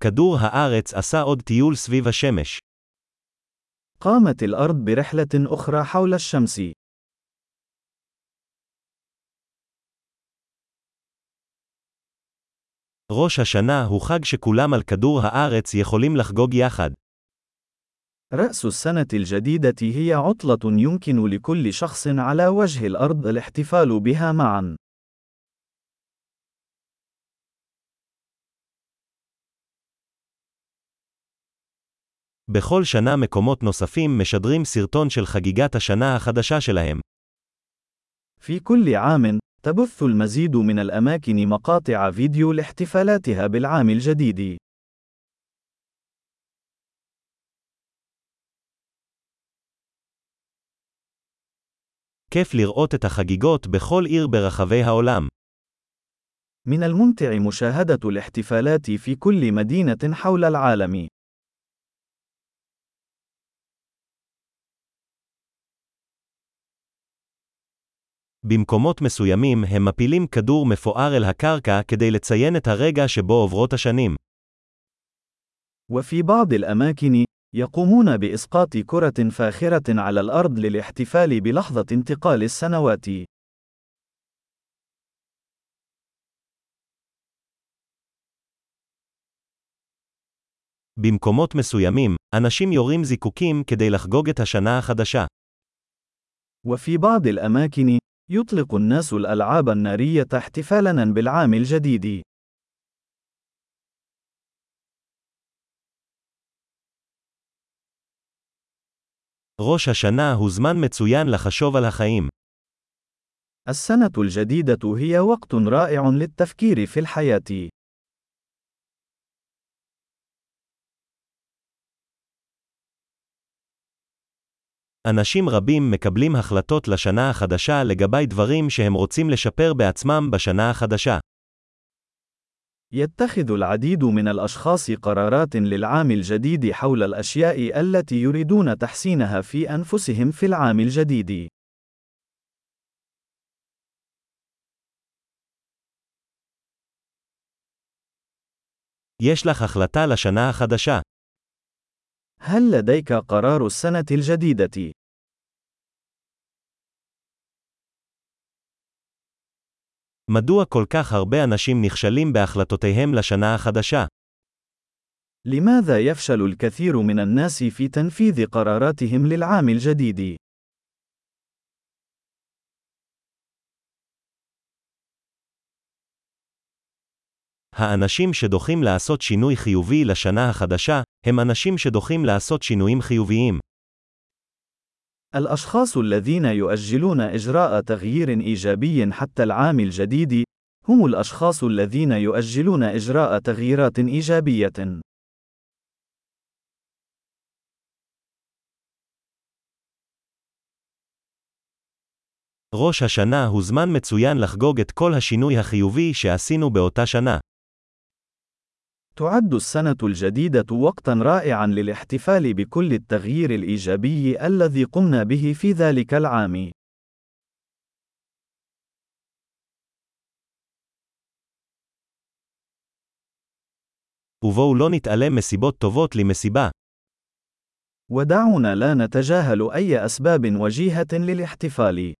כדור הארץ עשה עוד טיול סביב השמש. قامت الأرض برحلة أخرى حول الشمس. ראש השנה הוא חג שכולם על כדור הארץ יכולים לחגוג יחד. رأس السنة الجديدة هي عطلة يمكن لكل شخص على وجه الأرض الاحتفال بها معا. בכל שנה מקומות נוספים משדרים סרטון של חגיגת השנה החדשה שלהם. في كل عام، تبث المزيد من الأماكن مقاطع فيديو لاحتفالاتها بالعام الجديد. כיף לראות את החגיגות בכל עיר ברחבי העולם. من الممتع مشاهدة الاحتفالات في كل مدينة حول العالم. במקומות מסוימים הם מפילים כדור מפואר אל הקרקע כדי לציין את הרגע שבו עוברות השנים. وفي بعض الأماكن، يقومون بإسقاط كرة فاخرة على الأرض للاحتفال بلحظة انتقال السنوات. במקומות מסוימים, אנשים יורים זיקוקים כדי לחגוג את השנה החדשה. وفي بعض الأماكن، يطلق الناس الألعاب النارية احتفالاً بالعام الجديد. ראש השנה הוא זמן מצוין לחשוב על החיים. السنة الجديدة هي وقت رائع للتفكير في الحياة. אנשים רבים מקבלים החלטות לשנה החדשה לגבי דברים שהם רוצים לשפר בעצמם בשנה החדשה. يتخذ العديد من الأشخاص قرارات للعام الجديد حول الأشياء التي يريدون تحسينها في أنفسهم في العام الجديد. יש לך החלטה לשנה החדשה. هل لديك قرار السنة الجديدة؟ מדוע כל כך הרבה אנשים נכשלים בהחלטותיהם לשנה החדשה? لماذا يفشل الكثير من الناس في تنفيذ قراراتهم للعام الجديد؟ האנשים שדוחים לעשות שינוי חיובי לשנה החדשה, הם אנשים שדוחים לעשות שינויים חיוביים. الأشخاص الذين يؤجلون إجراء تغيير إيجابي حتى العام الجديد، هم الأشخاص الذين يؤجلون إجراء تغييرات إيجابية. ראש השנה הוא זמן מצוין לחגוג את כל השינוי החיובי שעשינו באותה שנה. تعد السنة الجديدة وقتًا رائعًا للاحتفال بكل التغيير الإيجابي الذي قمنا به في ذلك العام. ובואו לא נתעלם מסיבות טובות למסיבה. ودعونا لا نتجاهل أي أسباب وجيهة للاحتفال.